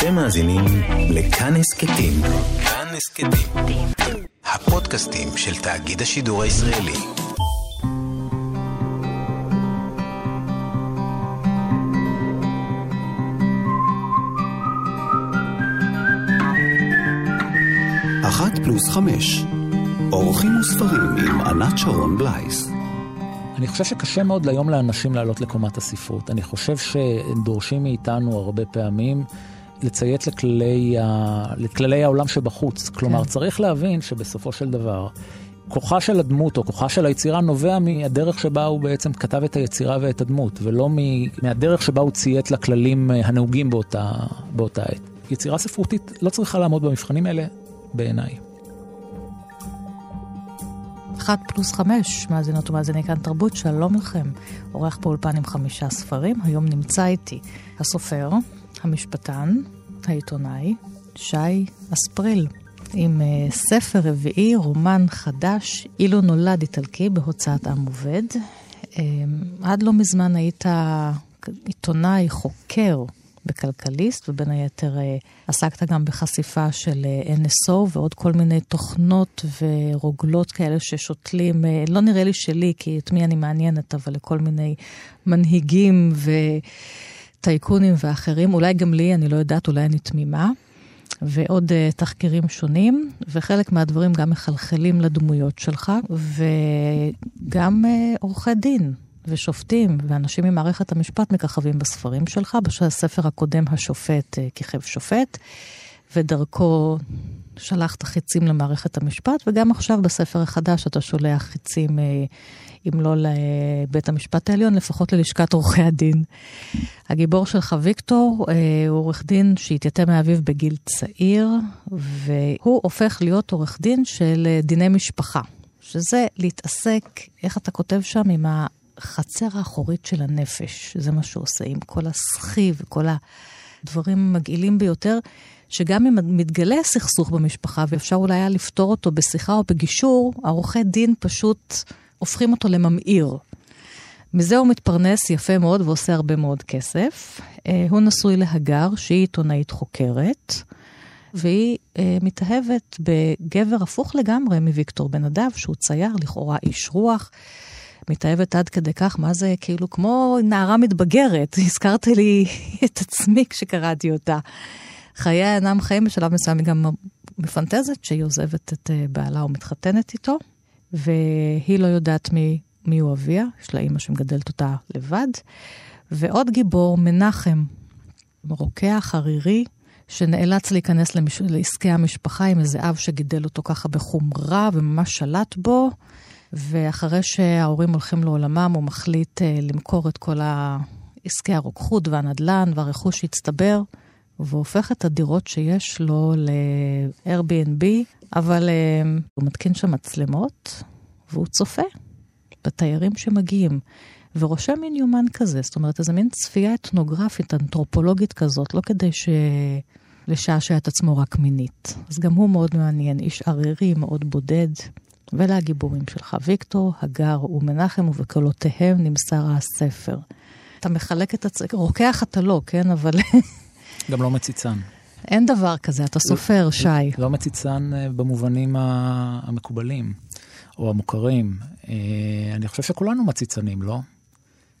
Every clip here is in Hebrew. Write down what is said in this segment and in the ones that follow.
אתם מאזינים לכאן הסכתים. כאן הסכתים. הפודקאסטים של תאגיד השידור הישראלי. אחת פלוס חמש. אורחים וספרים עם ענת שרון בלייס. אני חושב שקשה מאוד היום לאנשים לעלות לקומת הספרות. אני חושב שדורשים מאיתנו הרבה פעמים לציית לכללי, ה... לכללי העולם שבחוץ. כלומר, כן. צריך להבין שבסופו של דבר, כוחה של הדמות או כוחה של היצירה נובע מהדרך שבה הוא בעצם כתב את היצירה ואת הדמות, ולא מהדרך שבה הוא ציית לכללים הנהוגים באותה, באותה עת. יצירה ספרותית לא צריכה לעמוד במבחנים האלה, בעיניי. אחת פלוס חמש, מאזינות ומאזיני כאן תרבות, שלום לכם. עורך באולפן עם חמישה ספרים, היום נמצא איתי הסופר, המשפטן, העיתונאי, שי אספריל, עם uh, ספר רביעי, רומן חדש, אילו נולד איטלקי בהוצאת עם עובד. Um, עד לא מזמן היית עיתונאי, חוקר בכלכליסט, ובין היתר uh, עסקת גם בחשיפה של אה, NSO ועוד כל מיני תוכנות ורוגלות כאלה ששותלים, לא נראה לי שלי, כי את מי אני מעניינת, אבל לכל מיני מנהיגים ו... טייקונים ואחרים, אולי גם לי, אני לא יודעת, אולי אני תמימה, ועוד uh, תחקירים שונים, וחלק מהדברים גם מחלחלים לדמויות שלך, וגם uh, עורכי דין. ושופטים ואנשים ממערכת המשפט מככבים בספרים שלך. בספר הקודם, השופט uh, כיכב שופט, ודרכו שלחת חיצים למערכת המשפט, וגם עכשיו בספר החדש אתה שולח חיצים אם לא לבית המשפט העליון, לפחות ללשכת עורכי הדין. הגיבור שלך, ויקטור, אה, הוא עורך דין שהתייתם מאביו בגיל צעיר, והוא הופך להיות עורך דין של אה, דיני משפחה, שזה להתעסק, איך אתה כותב שם, עם החצר האחורית של הנפש. זה מה שהוא עושה, עם כל הסחי וכל הדברים המגעילים ביותר. שגם אם מתגלה סכסוך במשפחה ואפשר אולי היה לפתור אותו בשיחה או בגישור, העורכי דין פשוט הופכים אותו לממאיר. מזה הוא מתפרנס יפה מאוד ועושה הרבה מאוד כסף. אה, הוא נשוי להגר, שהיא עיתונאית חוקרת, והיא אה, מתאהבת בגבר הפוך לגמרי מוויקטור בן אדב, שהוא צייר, לכאורה איש רוח. מתאהבת עד כדי כך, מה זה כאילו כמו נערה מתבגרת. הזכרת לי את עצמי כשקראתי אותה. חייה אינם חיים בשלב מסוים, היא גם מפנטזת שהיא עוזבת את אה, בעלה ומתחתנת איתו. והיא לא יודעת מי, מי הוא אביה, יש לה אימא שמגדלת אותה לבד. ועוד גיבור, מנחם, רוקח ערירי, שנאלץ להיכנס למש... לעסקי המשפחה עם איזה אב שגידל אותו ככה בחומרה וממש שלט בו, ואחרי שההורים הולכים לעולמם, הוא מחליט uh, למכור את כל עסקי הרוקחות והנדל"ן והרכוש שהצטבר, והופך את הדירות שיש לו ל-Airbnb אבל uh, הוא מתקין שם מצלמות, והוא צופה בתיירים שמגיעים, ורושם מין יומן כזה, זאת אומרת, איזה מין צפייה אתנוגרפית, אנתרופולוגית כזאת, לא כדי ש... לשעשע את עצמו רק מינית. אז גם הוא מאוד מעניין, איש ערירי, מאוד בודד. ולגיבורים שלך, ויקטור, הגר ומנחם, ובקולותיהם נמסר הספר. אתה מחלק את הצ... רוקח אתה לא, כן? אבל... גם לא מציצן. אין דבר כזה, אתה סופר, לא, שי. לא מציצן אה, במובנים המקובלים או המוכרים. אה, אני חושב שכולנו מציצנים, לא?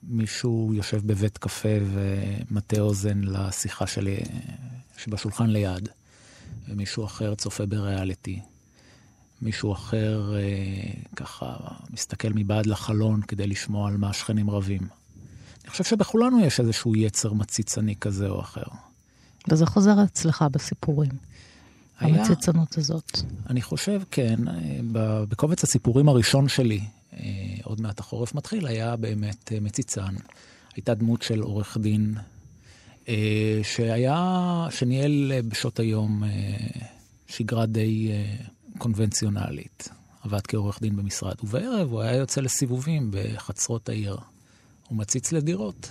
מישהו יושב בבית קפה ומטה אוזן לשיחה שלי שבשולחן ליד, ומישהו אחר צופה בריאליטי. מישהו אחר אה, ככה מסתכל מבעד לחלון כדי לשמוע על מה השכנים רבים. אני חושב שבכולנו יש איזשהו יצר מציצני כזה או אחר. וזה חוזר אצלך בסיפורים. היה, המציצנות הזאת. אני חושב, כן. בקובץ הסיפורים הראשון שלי, אה, עוד מעט החורף מתחיל, היה באמת אה, מציצן. הייתה דמות של עורך דין אה, שהיה, שניהל בשעות היום שגרה די קונבנציונלית. עבד כעורך דין במשרד, ובערב הוא היה יוצא לסיבובים בחצרות העיר. הוא מציץ לדירות.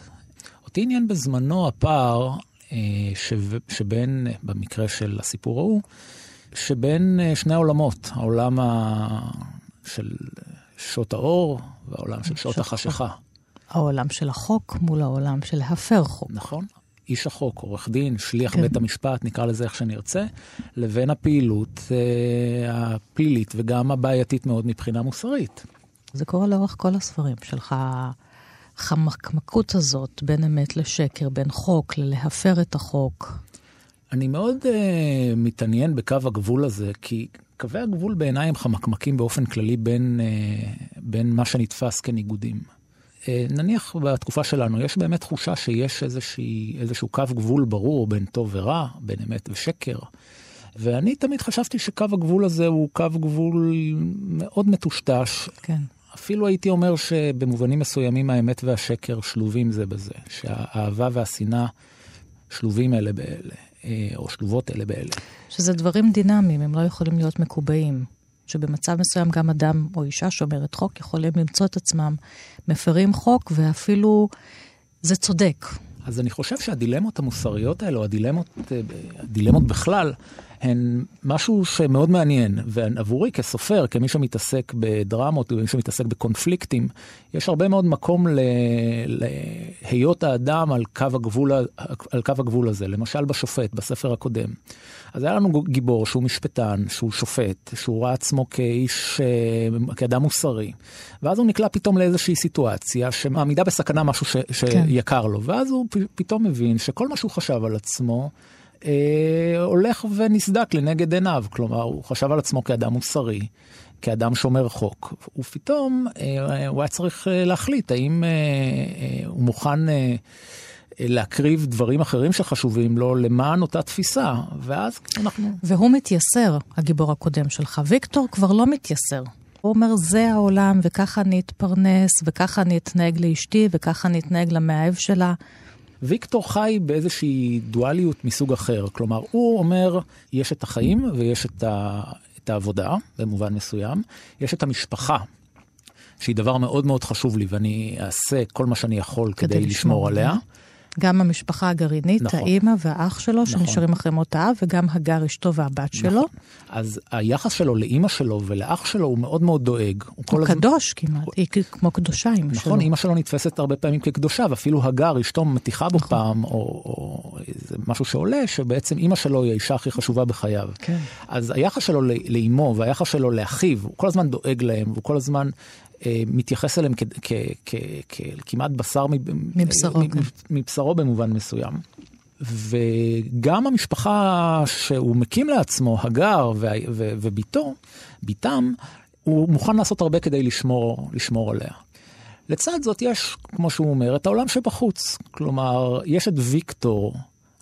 אותי עניין בזמנו הפער אה, שבין, במקרה של הסיפור ההוא, שבין אה, שני העולמות, העולם ה... של שעות האור והעולם של שעות החשיכה. העולם של החוק מול העולם של להפר חוק. נכון. איש החוק, עורך דין, שליח כן. בית המשפט, נקרא לזה איך שנרצה, לבין הפעילות אה, הפלילית וגם הבעייתית מאוד מבחינה מוסרית. זה קורה לאורך כל הספרים שלך. החמקמקות הזאת בין אמת לשקר, בין חוק ללהפר את החוק. אני מאוד uh, מתעניין בקו הגבול הזה, כי קווי הגבול בעיניי הם חמקמקים באופן כללי בין, uh, בין מה שנתפס כניגודים. Uh, נניח בתקופה שלנו, יש באמת תחושה שיש איזושהי, איזשהו קו גבול ברור בין טוב ורע, בין אמת ושקר. ואני תמיד חשבתי שקו הגבול הזה הוא קו גבול מאוד מטושטש. כן. אפילו הייתי אומר שבמובנים מסוימים האמת והשקר שלובים זה בזה, שהאהבה והשנאה שלובים אלה באלה, אה, או שלובות אלה באלה. שזה דברים דינמיים, הם לא יכולים להיות מקובעים. שבמצב מסוים גם אדם או אישה שומרת חוק יכולים למצוא את עצמם מפרים חוק, ואפילו זה צודק. אז אני חושב שהדילמות המוסריות האלו, הדילמות, אה, הדילמות בכלל, הן משהו שמאוד מעניין, ועבורי כסופר, כמי שמתעסק בדרמות ומי שמתעסק בקונפליקטים, יש הרבה מאוד מקום להיות האדם על קו, הגבול, על קו הגבול הזה, למשל בשופט, בספר הקודם. אז היה לנו גיבור שהוא משפטן, שהוא שופט, שהוא ראה עצמו כאיש, אה, כאדם מוסרי, ואז הוא נקלע פתאום לאיזושהי סיטואציה שמעמידה בסכנה משהו ש, כן. שיקר לו, ואז הוא פתאום מבין שכל מה שהוא חשב על עצמו, אה, הולך ונסדק לנגד עיניו. כלומר, הוא חשב על עצמו כאדם מוסרי, כאדם שומר חוק. ופתאום אה, הוא היה צריך אה, להחליט האם אה, אה, הוא מוכן... אה, להקריב דברים אחרים שחשובים לו למען אותה תפיסה, ואז אנחנו... והוא מתייסר, הגיבור הקודם שלך. ויקטור כבר לא מתייסר. הוא אומר, זה העולם, וככה אני אתפרנס, וככה אני אתנהג לאשתי, וככה אני אתנהג למאהב שלה. ויקטור חי באיזושהי דואליות מסוג אחר. כלומר, הוא אומר, יש את החיים ויש את, ה, את העבודה, במובן מסוים, יש את המשפחה, שהיא דבר מאוד מאוד חשוב לי, ואני אעשה כל מה שאני יכול כדי, כדי לשמור, לשמור עליה. גם המשפחה הגרעינית, נכון. האימא והאח שלו, נכון. שנשארים אחרי מות האב, וגם הגר אשתו והבת נכון. שלו. אז היחס שלו לאימא שלו ולאח שלו הוא מאוד מאוד דואג. הוא, הוא קדוש הזמן... כמעט, הוא... היא כמו קדושה, אימא נכון, שלו. נכון, אימא שלו נתפסת הרבה פעמים כקדושה, ואפילו הגר, אשתו מתיחה בו נכון. פעם, או, או איזה משהו שעולה, שבעצם אימא שלו היא האישה הכי חשובה בחייו. כן. אז היחס שלו לאימו והיחס שלו לאחיו, הוא כל הזמן דואג להם, והוא כל הזמן מתייחס אליהם ככמעט בשר מבשרו, כן. מבשרו במובן מסוים. וגם המשפחה שהוא מקים לעצמו, הגר וביתו, ביתם, הוא מוכן לעשות הרבה כדי לשמור, לשמור עליה. לצד זאת יש, כמו שהוא אומר, את העולם שבחוץ. כלומר, יש את ויקטור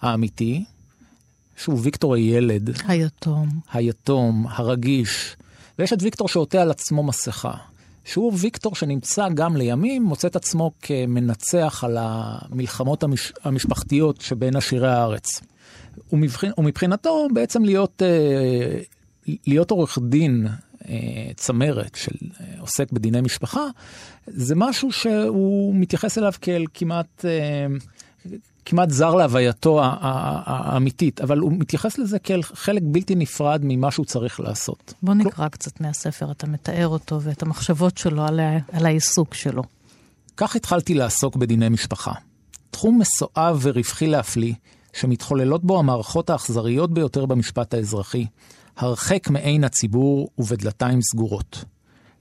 האמיתי, שהוא ויקטור הילד. היתום. היתום, הרגיש. ויש את ויקטור שעוטה על עצמו מסכה. שהוא ויקטור שנמצא גם לימים, מוצא את עצמו כמנצח על המלחמות המש... המשפחתיות שבין עשירי הארץ. ומבחינ... ומבחינתו בעצם להיות, אה, להיות עורך דין אה, צמרת של אה, בדיני משפחה, זה משהו שהוא מתייחס אליו כאל כמעט כמעט זר להווייתו האמיתית, אבל הוא מתייחס לזה כאל חלק בלתי נפרד ממה שהוא צריך לעשות. בוא נקרא כל... קצת מהספר, אתה מתאר אותו ואת המחשבות שלו על, ה... על העיסוק שלו. כך התחלתי לעסוק בדיני משפחה. תחום מסואב ורווחי להפליא, שמתחוללות בו המערכות האכזריות ביותר במשפט האזרחי, הרחק מעין הציבור ובדלתיים סגורות.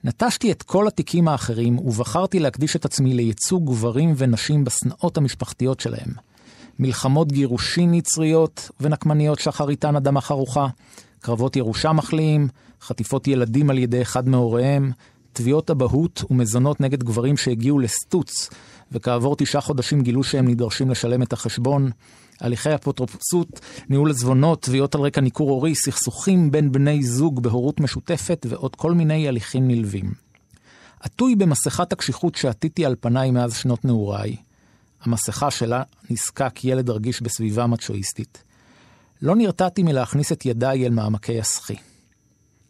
נטשתי את כל התיקים האחרים ובחרתי להקדיש את עצמי לייצוג גברים ונשים בשנאות המשפחתיות שלהם. מלחמות גירושין נצריות ונקמניות שאחריתן אדמה חרוכה, קרבות ירושה מחליאים, חטיפות ילדים על ידי אחד מהוריהם, תביעות אבהות ומזונות נגד גברים שהגיעו לסטוץ, וכעבור תשעה חודשים גילו שהם נדרשים לשלם את החשבון, הליכי אפוטרופסות, ניהול עזבונות, תביעות על רקע ניכור הורי, סכסוכים בין בני זוג בהורות משותפת ועוד כל מיני הליכים נלווים. עטוי במסכת הקשיחות שעטיתי על פניי מאז שנות נעוריי, המסכה שלה נזקק ילד רגיש בסביבה מצ'ואיסטית. לא נרתעתי מלהכניס את ידיי אל מעמקי הסחי.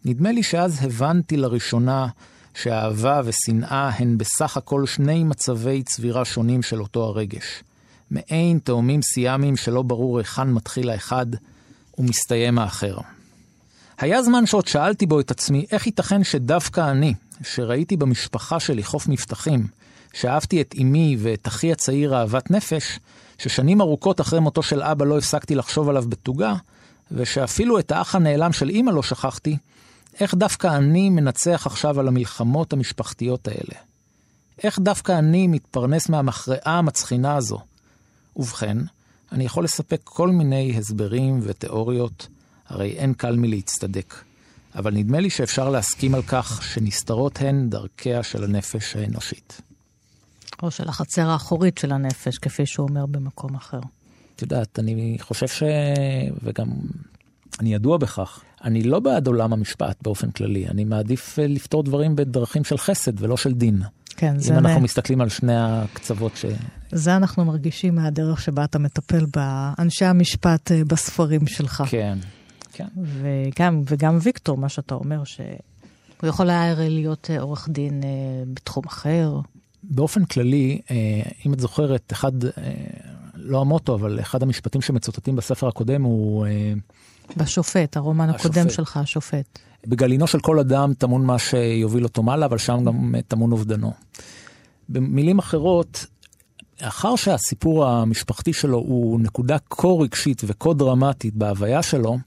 נדמה לי שאז הבנתי לראשונה שאהבה ושנאה הן בסך הכל שני מצבי צבירה שונים של אותו הרגש. מעין תאומים סיאמיים שלא ברור היכן מתחיל האחד ומסתיים האחר. היה זמן שעוד שאלתי בו את עצמי איך ייתכן שדווקא אני, שראיתי במשפחה שלי חוף מבטחים, שאהבתי את אמי ואת אחי הצעיר אהבת נפש, ששנים ארוכות אחרי מותו של אבא לא הפסקתי לחשוב עליו בתוגה, ושאפילו את האח הנעלם של אמא לא שכחתי, איך דווקא אני מנצח עכשיו על המלחמות המשפחתיות האלה? איך דווקא אני מתפרנס מהמכרעה המצחינה הזו? ובכן, אני יכול לספק כל מיני הסברים ותיאוריות, הרי אין קל מלהצטדק. אבל נדמה לי שאפשר להסכים על כך שנסתרות הן דרכיה של הנפש האנושית. או של החצר האחורית של הנפש, כפי שהוא אומר במקום אחר. את יודעת, אני חושב ש... וגם אני ידוע בכך. אני לא בעד עולם המשפט באופן כללי, אני מעדיף אה, לפתור דברים בדרכים של חסד ולא של דין. כן, זה... אם אנחנו מסתכלים על שני הקצוות ש... זה אנחנו מרגישים מהדרך שבה אתה מטפל באנשי המשפט אה, בספרים שלך. כן, כן. וגם, וגם ויקטור, מה שאתה אומר, שהוא יכול היה הרי להיות אה, עורך דין בתחום אחר. באופן כללי, אם את זוכרת, אחד, לא המוטו, אבל אחד המשפטים שמצוטטים בספר הקודם הוא... בשופט, הרומן השופט. הקודם שלך, השופט. בגלינו של כל אדם טמון מה שיוביל אותו מעלה, אבל שם גם טמון אובדנו. במילים אחרות, לאחר שהסיפור המשפחתי שלו הוא נקודה כה רגשית וכה דרמטית בהוויה שלו,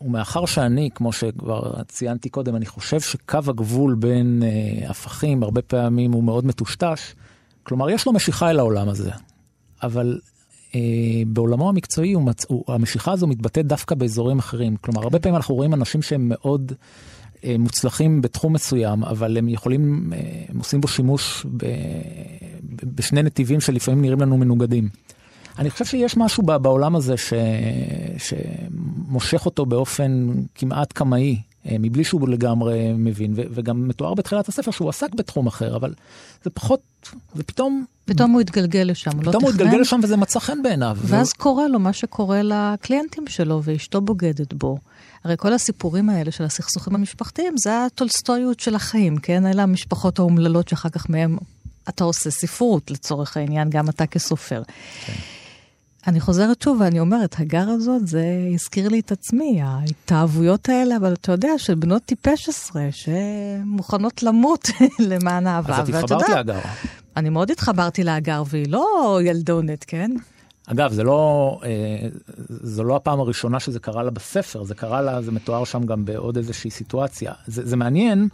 ומאחר שאני, כמו שכבר ציינתי קודם, אני חושב שקו הגבול בין אה, הפכים הרבה פעמים הוא מאוד מטושטש, כלומר יש לו משיכה אל העולם הזה, אבל אה, בעולמו המקצועי הוא מצ... הוא, המשיכה הזו מתבטאת דווקא באזורים אחרים. כלומר, הרבה פעמים אנחנו רואים אנשים שהם מאוד אה, מוצלחים בתחום מסוים, אבל הם יכולים, אה, הם עושים בו שימוש ב... בשני נתיבים שלפעמים נראים לנו מנוגדים. אני חושב שיש משהו בעולם הזה ש... שמושך אותו באופן כמעט קמאי, אה, מבלי שהוא לגמרי מבין, ו- וגם מתואר בתחילת הספר שהוא עסק בתחום אחר, אבל זה פחות, ופתאום... פתאום הוא התגלגל לשם, הוא לא תכנן. פתאום הוא התגלגל לשם וזה מצא חן בעיניו. ואז ו... קורה לו מה שקורה לקליינטים שלו, ואשתו בוגדת בו. הרי כל הסיפורים האלה של הסכסוכים המשפחתיים, זה הטולסטואיות של החיים, כן? אלה המשפחות האומללות שאחר כך מהם אתה עושה ספרות, לצורך העניין, גם אתה כסופר. כן. אני חוזרת שוב ואני אומרת, הגר הזאת, זה הזכיר לי את עצמי, ההתאהבויות האלה, אבל אתה יודע, של בנות טיפש עשרה, שמוכנות למות למען אהבה. אז את התחברת להגר. אני מאוד התחברתי להגר, והיא לא ילדונת, כן? אגב, זה לא, אה, זו לא הפעם הראשונה שזה קרה לה בספר, זה קרה לה, זה מתואר שם גם בעוד איזושהי סיטואציה. זה, זה מעניין.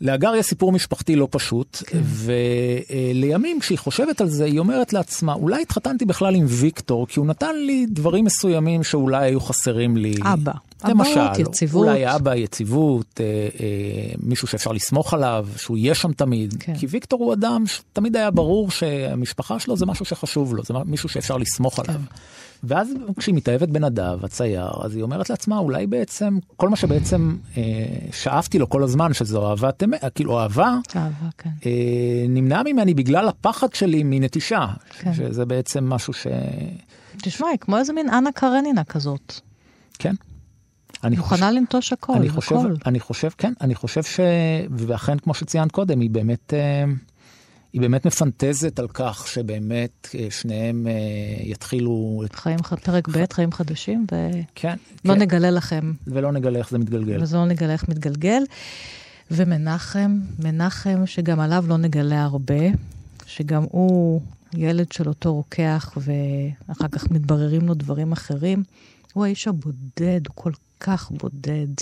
להגר יש סיפור משפחתי לא פשוט, כן. ולימים כשהיא חושבת על זה, היא אומרת לעצמה, אולי התחתנתי בכלל עם ויקטור, כי הוא נתן לי דברים מסוימים שאולי היו חסרים לי. אבא. למשל, אבא, יציבות. אולי אבא, יציבות, אה, אה, מישהו שאפשר לסמוך עליו, שהוא יהיה שם תמיד. כן. כי ויקטור הוא אדם שתמיד היה ברור שהמשפחה שלו זה משהו שחשוב לו, זה מישהו שאפשר לסמוך כן. עליו. ואז כשהיא מתאהבת בנדב, הצייר, אז היא אומרת לעצמה, אולי בעצם, כל מה שבעצם אה, שאפתי לו כל הזמן, שזו אהבת אמת, כאילו אהבה, אהבה כן. אה, נמנע ממני בגלל הפחד שלי מנטישה, כן. שזה בעצם משהו ש... תשמע, היא כמו איזה מין אנה קרנינה כזאת. כן. אני מוכנה חושב, לנטוש הכל, אני חושב, הכל. אני חושב, כן, אני חושב ש... ואכן, כמו שציינת קודם, היא באמת... אה, היא באמת מפנטזת על כך שבאמת אה, שניהם אה, יתחילו... חיים, פרק ב', חיים חדשים, ולא כן, לא כן. נגלה לכם. ולא נגלה איך זה מתגלגל. ולא נגלה איך מתגלגל. ומנחם, מנחם, שגם עליו לא נגלה הרבה, שגם הוא ילד של אותו רוקח, ואחר כך מתבררים לו דברים אחרים. הוא האיש הבודד, הוא כל כך בודד.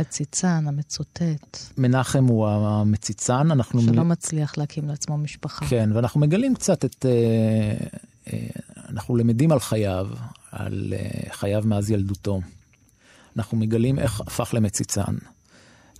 מציצן, המצוטט. מנחם הוא המציצן, אנחנו... שלא מ... מצליח להקים לעצמו משפחה. כן, ואנחנו מגלים קצת את... אה, אה, אנחנו למדים על חייו, על אה, חייו מאז ילדותו. אנחנו מגלים איך הפך למציצן.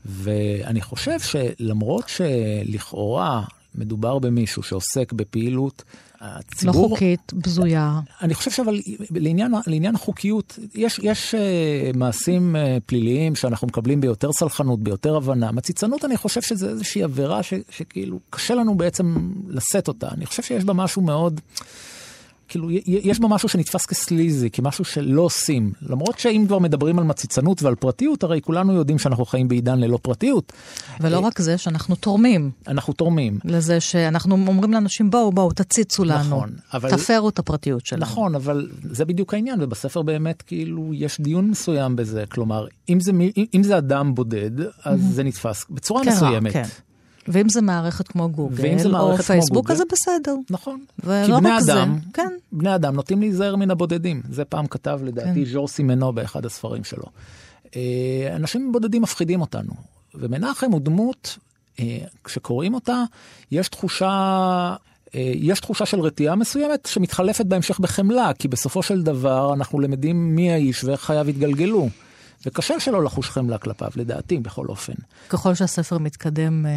ואני חושב שלמרות שלכאורה מדובר במישהו שעוסק בפעילות הציבור... לא חוקית, בזויה. אני חושב שאבל לעניין, לעניין החוקיות, יש, יש uh, מעשים uh, פליליים שאנחנו מקבלים ביותר סלחנות, ביותר הבנה. מציצנות, אני חושב שזה איזושהי עבירה ש, שכאילו קשה לנו בעצם לשאת אותה. אני חושב שיש בה משהו מאוד... כאילו, יש בה משהו שנתפס כסליזי, כמשהו שלא עושים. למרות שאם כבר מדברים על מציצנות ועל פרטיות, הרי כולנו יודעים שאנחנו חיים בעידן ללא פרטיות. ולא רק זה, שאנחנו תורמים. אנחנו תורמים. לזה שאנחנו אומרים לאנשים, בואו, בואו, תציצו לנו. נכון, אבל... תפרו את הפרטיות שלנו. נכון, אבל זה בדיוק העניין, ובספר באמת, כאילו, יש דיון מסוים בזה. כלומר, אם זה, אם זה אדם בודד, אז mm-hmm. זה נתפס בצורה כן, מסוימת. כן. ואם זה מערכת כמו גוגל, או פייסבוק, אז זה בסדר. נכון. כי בני רק זה, אדם, כן. בני אדם נוטים להיזהר מן הבודדים. זה פעם כתב לדעתי כן. ז'ור סימנו באחד הספרים שלו. אה, אנשים בודדים מפחידים אותנו. ומנחם הוא דמות, אה, כשקוראים אותה, יש תחושה... אה, יש תחושה של רתיעה מסוימת שמתחלפת בהמשך בחמלה, כי בסופו של דבר אנחנו למדים מי האיש ואיך חייו התגלגלו. וקשה שלא לחוש חמלה כלפיו, לדעתי, בכל אופן. ככל שהספר מתקדם, אה,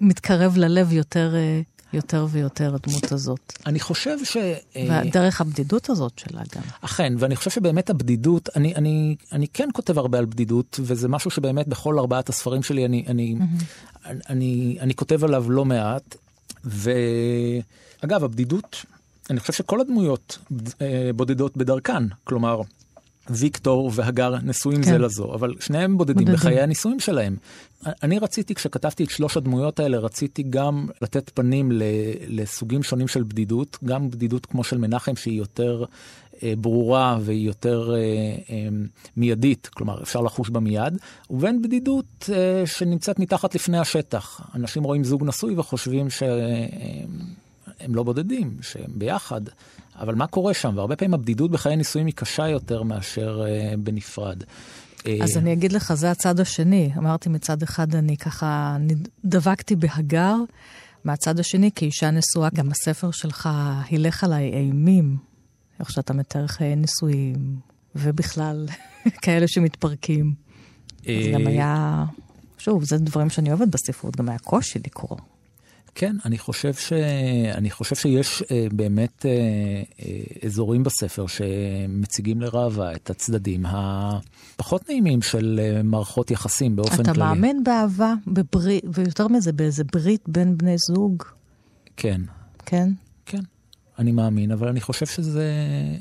מתקרב ללב יותר, אה, יותר ויותר הדמות הזאת. אני חושב ש... אה, ודרך הבדידות הזאת שלה גם. אכן, ואני חושב שבאמת הבדידות, אני, אני, אני כן כותב הרבה על בדידות, וזה משהו שבאמת בכל ארבעת הספרים שלי אני, אני, אני, אני, אני כותב עליו לא מעט. ואגב, הבדידות, אני חושב שכל הדמויות בודדות בדרכן, כלומר, ויקטור והגר נשואים כן. זה לזו, אבל שניהם בודדים, בודדים. בחיי הנישואים שלהם. אני רציתי, כשכתבתי את שלוש הדמויות האלה, רציתי גם לתת פנים לסוגים שונים של בדידות, גם בדידות כמו של מנחם, שהיא יותר אה, ברורה והיא יותר אה, אה, מיידית, כלומר אפשר לחוש בה מיד, ובין בדידות אה, שנמצאת מתחת לפני השטח. אנשים רואים זוג נשוי וחושבים שהם לא בודדים, שהם ביחד. אבל מה קורה שם? והרבה פעמים הבדידות בחיי נישואים היא קשה יותר מאשר אה, בנפרד. אה, אז אני אגיד לך, זה הצד השני. אמרתי מצד אחד, אני ככה דבקתי בהגר, מהצד השני, כאישה נשואה, גם הספר שלך הילך עליי אימים, איך שאתה מתאר חיי נישואים, ובכלל, כאלה שמתפרקים. אז אה, גם היה, שוב, זה דברים שאני אוהבת בספרות, גם היה קושי לקרוא. כן, אני חושב, ש... אני חושב שיש אה, באמת אה, אה, אזורים בספר שמציגים לראווה את הצדדים הפחות נעימים של אה, מערכות יחסים באופן אתה כללי. מאמין באהבה, בברית, ויותר מזה, באיזה ברית בין בני זוג, כן, כן? כן, אני מאמין, אבל אני חושב שזה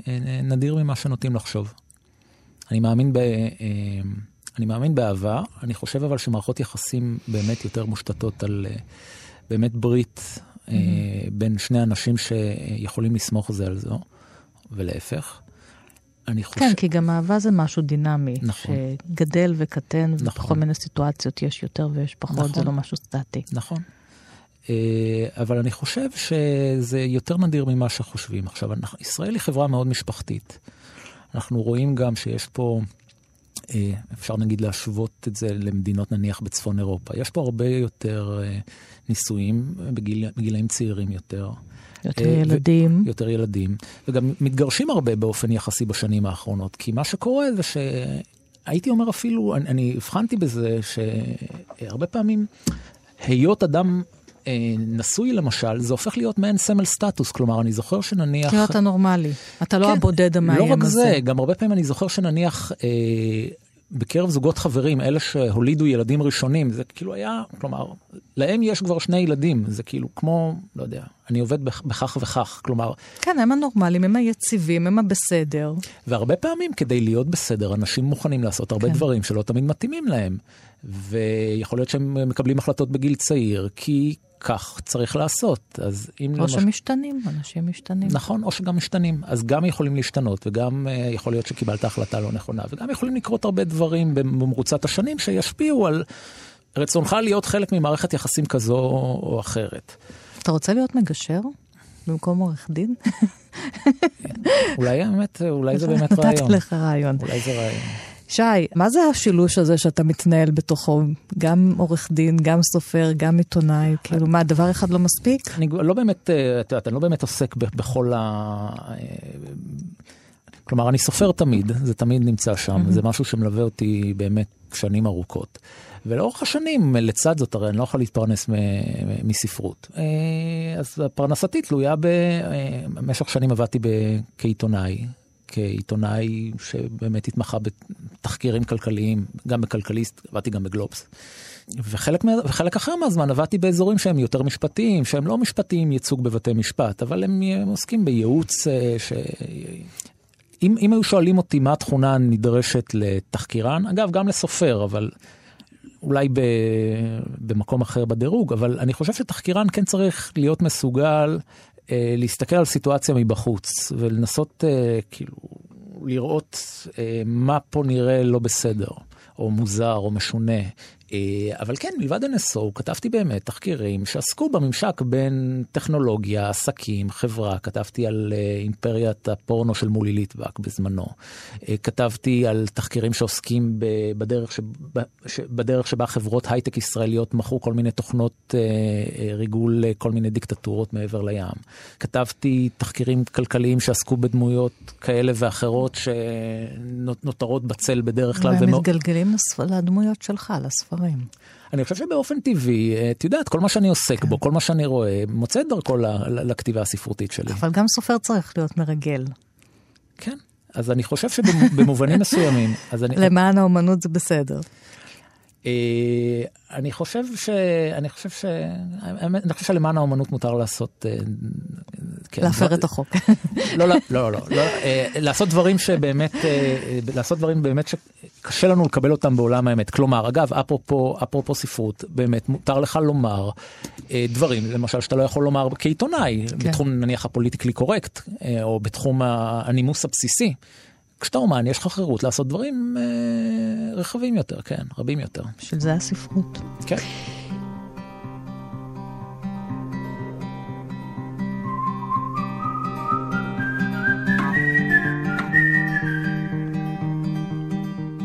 אה, נדיר ממה שנוטים לחשוב. אני מאמין, ב... אה, אני מאמין באהבה, אני חושב אבל שמערכות יחסים באמת יותר מושתתות על אה, באמת ברית אה, בין שני אנשים שיכולים לסמוך זה על זו, ולהפך. אני חושב... כן, כי גם אהבה זה משהו דינמי. נכון. שגדל וקטן, נכון. ובכל מיני סיטואציות יש יותר ויש פחות, נכון. זה לא משהו סטטי. נכון. אה, אבל אני חושב שזה יותר נדיר ממה שחושבים. עכשיו, ישראל היא חברה מאוד משפחתית. אנחנו רואים גם שיש פה, אפשר נגיד להשוות את זה למדינות נניח בצפון אירופה. יש פה הרבה יותר אה, נישואים בגיל, בגילאים צעירים יותר. יותר אה, ו- ילדים. יותר ילדים, וגם מתגרשים הרבה באופן יחסי בשנים האחרונות, כי מה שקורה זה שהייתי אומר אפילו, אני, אני הבחנתי בזה שהרבה פעמים היות אדם אה, נשוי למשל, זה הופך להיות מעין סמל סטטוס, כלומר אני זוכר שנניח... כאילו אתה נורמלי, אתה לא כן, הבודד המאיים לא רק הזה. זה, גם הרבה פעמים אני זוכר שנניח אה, בקרב זוגות חברים, אלה שהולידו ילדים ראשונים, זה כאילו היה, כלומר, להם יש כבר שני ילדים, זה כאילו כמו, לא יודע, אני עובד בכ- בכך וכך, כלומר, כן, הם הנורמלים, הם היציבים, הם הבסדר. והרבה פעמים כדי להיות בסדר, אנשים מוכנים לעשות הרבה כן. דברים שלא תמיד מתאימים להם. ויכול להיות שהם מקבלים החלטות בגיל צעיר, כי כך צריך לעשות. אז אם או שמשתנים, אנשים משתנים. נכון, או שגם משתנים. אז גם יכולים להשתנות, וגם uh, יכול להיות שקיבלת החלטה לא נכונה, וגם יכולים לקרות הרבה דברים במרוצת השנים שישפיעו על רצונך להיות חלק ממערכת יחסים כזו או אחרת. אתה רוצה להיות מגשר במקום עורך דין? אולי באמת, אולי זה באמת רעיון. נתתי לך רעיון. אולי זה רעיון. שי, מה זה השילוש הזה שאתה מתנהל בתוכו? גם עורך דין, גם סופר, גם עיתונאי? כאילו, מה, דבר אחד לא מספיק? אני לא באמת, אה, את יודעת, אני לא באמת עוסק בכל ה... אה, כלומר, אני סופר תמיד, זה תמיד נמצא שם, זה משהו שמלווה אותי באמת שנים ארוכות. ולאורך השנים, לצד זאת, הרי אני לא יכול להתפרנס מ- מספרות. אה, אז פרנסתי תלויה ב... במשך שנים עבדתי כעיתונאי, כעיתונאי שבאמת התמחה בתחקירים כלכליים, גם בכלכליסט, עבדתי גם בגלובס. וחלק, וחלק אחר מהזמן עבדתי באזורים שהם יותר משפטיים, שהם לא משפטיים ייצוג בבתי משפט, אבל הם הם עוסקים בייעוץ אה, ש... אם, אם היו שואלים אותי מה התכונה הנדרשת לתחקירן, אגב, גם לסופר, אבל אולי ב, במקום אחר בדירוג, אבל אני חושב שתחקירן כן צריך להיות מסוגל להסתכל על סיטואציה מבחוץ ולנסות אה, כאילו לראות אה, מה פה נראה לא בסדר, או מוזר, או משונה. אה, אבל כן, מלבד NSO, כתבתי באמת תחקירים שעסקו בממשק בין טכנולוגיה, עסקים, חברה, כתבתי על אה, אימפריית הפורנו של מולי ליטבק בזמנו. אה, כתבתי על תחקירים שעוסקים בדרך, שבה, בדרך שבה חברות הייטק ישראליות מכרו כל מיני תוכנות ריגול לכל מיני דיקטטורות מעבר לים. כתבתי תחקירים כלכליים שעסקו בדמויות כאלה ואחרות שנותרות בצל בדרך כלל. והם מתגלגלים לדמויות שלך, לספרים. דברים. אני חושב שבאופן טבעי, אה, את יודעת, כל מה שאני עוסק כן. בו, כל מה שאני רואה, מוצא את דרכו לכתיבה הספרותית שלי. אבל גם סופר צריך להיות מרגל. כן, אז אני חושב שבמובנים מסוימים, אז אני... למען האומנות זה בסדר. אה, אני חושב ש... אני חושב ש... אני חושב שלמען האומנות מותר לעשות... אה, כן, להפר את החוק. לא, לא, לא, לא, לא. אה, לעשות דברים שבאמת, לעשות דברים באמת שקשה לנו לקבל אותם בעולם האמת. כלומר, אגב, אפרופו, אפרופו ספרות, באמת מותר לך לומר דברים, למשל, שאתה לא יכול לומר כעיתונאי, כן. בתחום נניח הפוליטיקלי קורקט, או בתחום הנימוס הבסיסי. כשאתה אומן יש לך חירות לעשות דברים אה, רחבים יותר, כן, רבים יותר. בשביל זה הספרות. כן.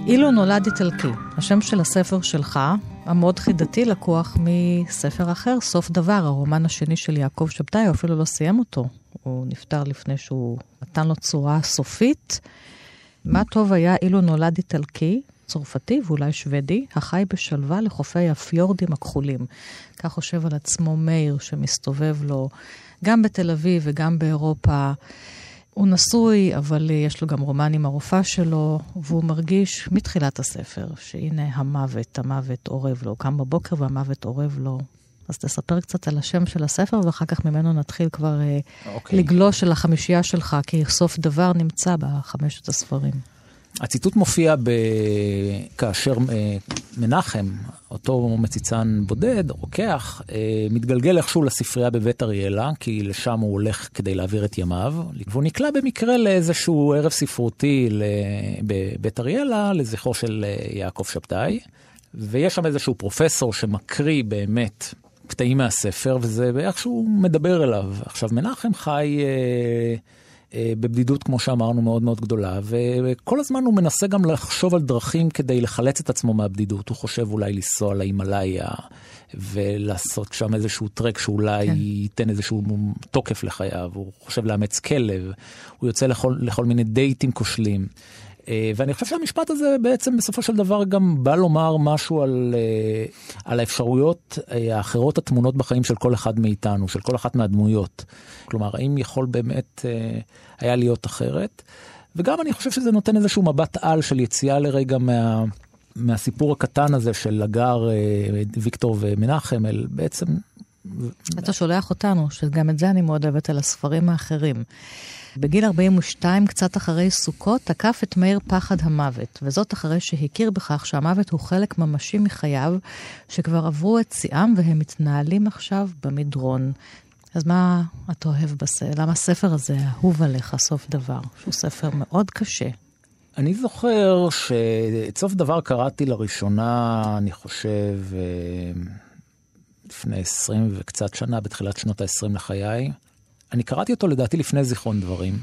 אילו נולד איטלקי, השם של הספר שלך, המאוד חידתי, לקוח מספר אחר, סוף דבר, הרומן השני של יעקב שבתאי, הוא אפילו לא סיים אותו. הוא נפטר לפני שהוא נתן לו צורה סופית. מה טוב היה אילו נולד איטלקי, צרפתי ואולי שוודי, החי בשלווה לחופי הפיורדים הכחולים. כך חושב על עצמו מאיר, שמסתובב לו גם בתל אביב וגם באירופה. הוא נשוי, אבל יש לו גם רומן עם הרופאה שלו, והוא מרגיש מתחילת הספר שהנה המוות, המוות אורב לו. קם בבוקר והמוות אורב לו. אז תספר קצת על השם של הספר, ואחר כך ממנו נתחיל כבר okay. אה, אוקיי. לגלוש אל החמישייה שלך, כי סוף דבר נמצא בחמשת הספרים. הציטוט מופיע ב... כאשר אה, מנחם, אותו מציצן בודד, רוקח, אה, מתגלגל איכשהו לספרייה בבית אריאלה, כי לשם הוא הולך כדי להעביר את ימיו, והוא נקלע במקרה לאיזשהו ערב ספרותי בבית אריאלה, לזכרו של יעקב שבתאי. ויש שם איזשהו פרופסור שמקריא באמת קטעים מהספר, וזה איכשהו מדבר אליו. עכשיו, מנחם חי אה, אה, בבדידות, כמו שאמרנו, מאוד מאוד גדולה, וכל הזמן הוא מנסה גם לחשוב על דרכים כדי לחלץ את עצמו מהבדידות. הוא חושב אולי לנסוע להימאליה ולעשות שם איזשהו טרק שאולי כן. ייתן איזשהו תוקף לחייו. הוא חושב לאמץ כלב, הוא יוצא לכל, לכל מיני דייטים כושלים. אה, ואני חושב שהמשפט הזה בעצם בסופו של דבר גם בא לומר משהו על, אה, על האפשרויות אה, האחרות הטמונות בחיים של כל אחד מאיתנו, של כל אחת מהדמויות. כלומר, האם יכול באמת היה להיות אחרת? וגם אני חושב שזה נותן איזשהו מבט על של יציאה לרגע מה, מהסיפור הקטן הזה של הגר, ויקטור ומנחם, אל בעצם... אתה שולח אותנו, שגם את זה אני מאוד אוהבת על הספרים האחרים. בגיל 42, קצת אחרי סוכות, תקף את מאיר פחד המוות, וזאת אחרי שהכיר בכך שהמוות הוא חלק ממשי מחייו, שכבר עברו את שיאם והם מתנהלים עכשיו במדרון. אז מה אתה אוהב בספר? למה הספר הזה אהוב עליך, סוף דבר? שהוא ספר מאוד קשה. אני זוכר שאת סוף דבר קראתי לראשונה, אני חושב, אה, לפני 20 וקצת שנה, בתחילת שנות ה-20 לחיי. אני קראתי אותו לדעתי לפני זיכרון דברים.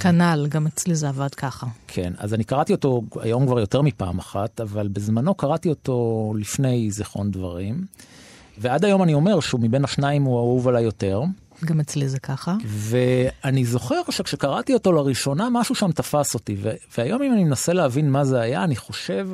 כנ"ל, גם אצלי זה עבד ככה. כן, אז אני קראתי אותו היום כבר יותר מפעם אחת, אבל בזמנו קראתי אותו לפני זיכרון דברים. ועד היום אני אומר שהוא מבין השניים הוא אהוב עליי יותר. גם אצלי זה ככה. ואני זוכר שכשקראתי אותו לראשונה, משהו שם תפס אותי. והיום אם אני מנסה להבין מה זה היה, אני חושב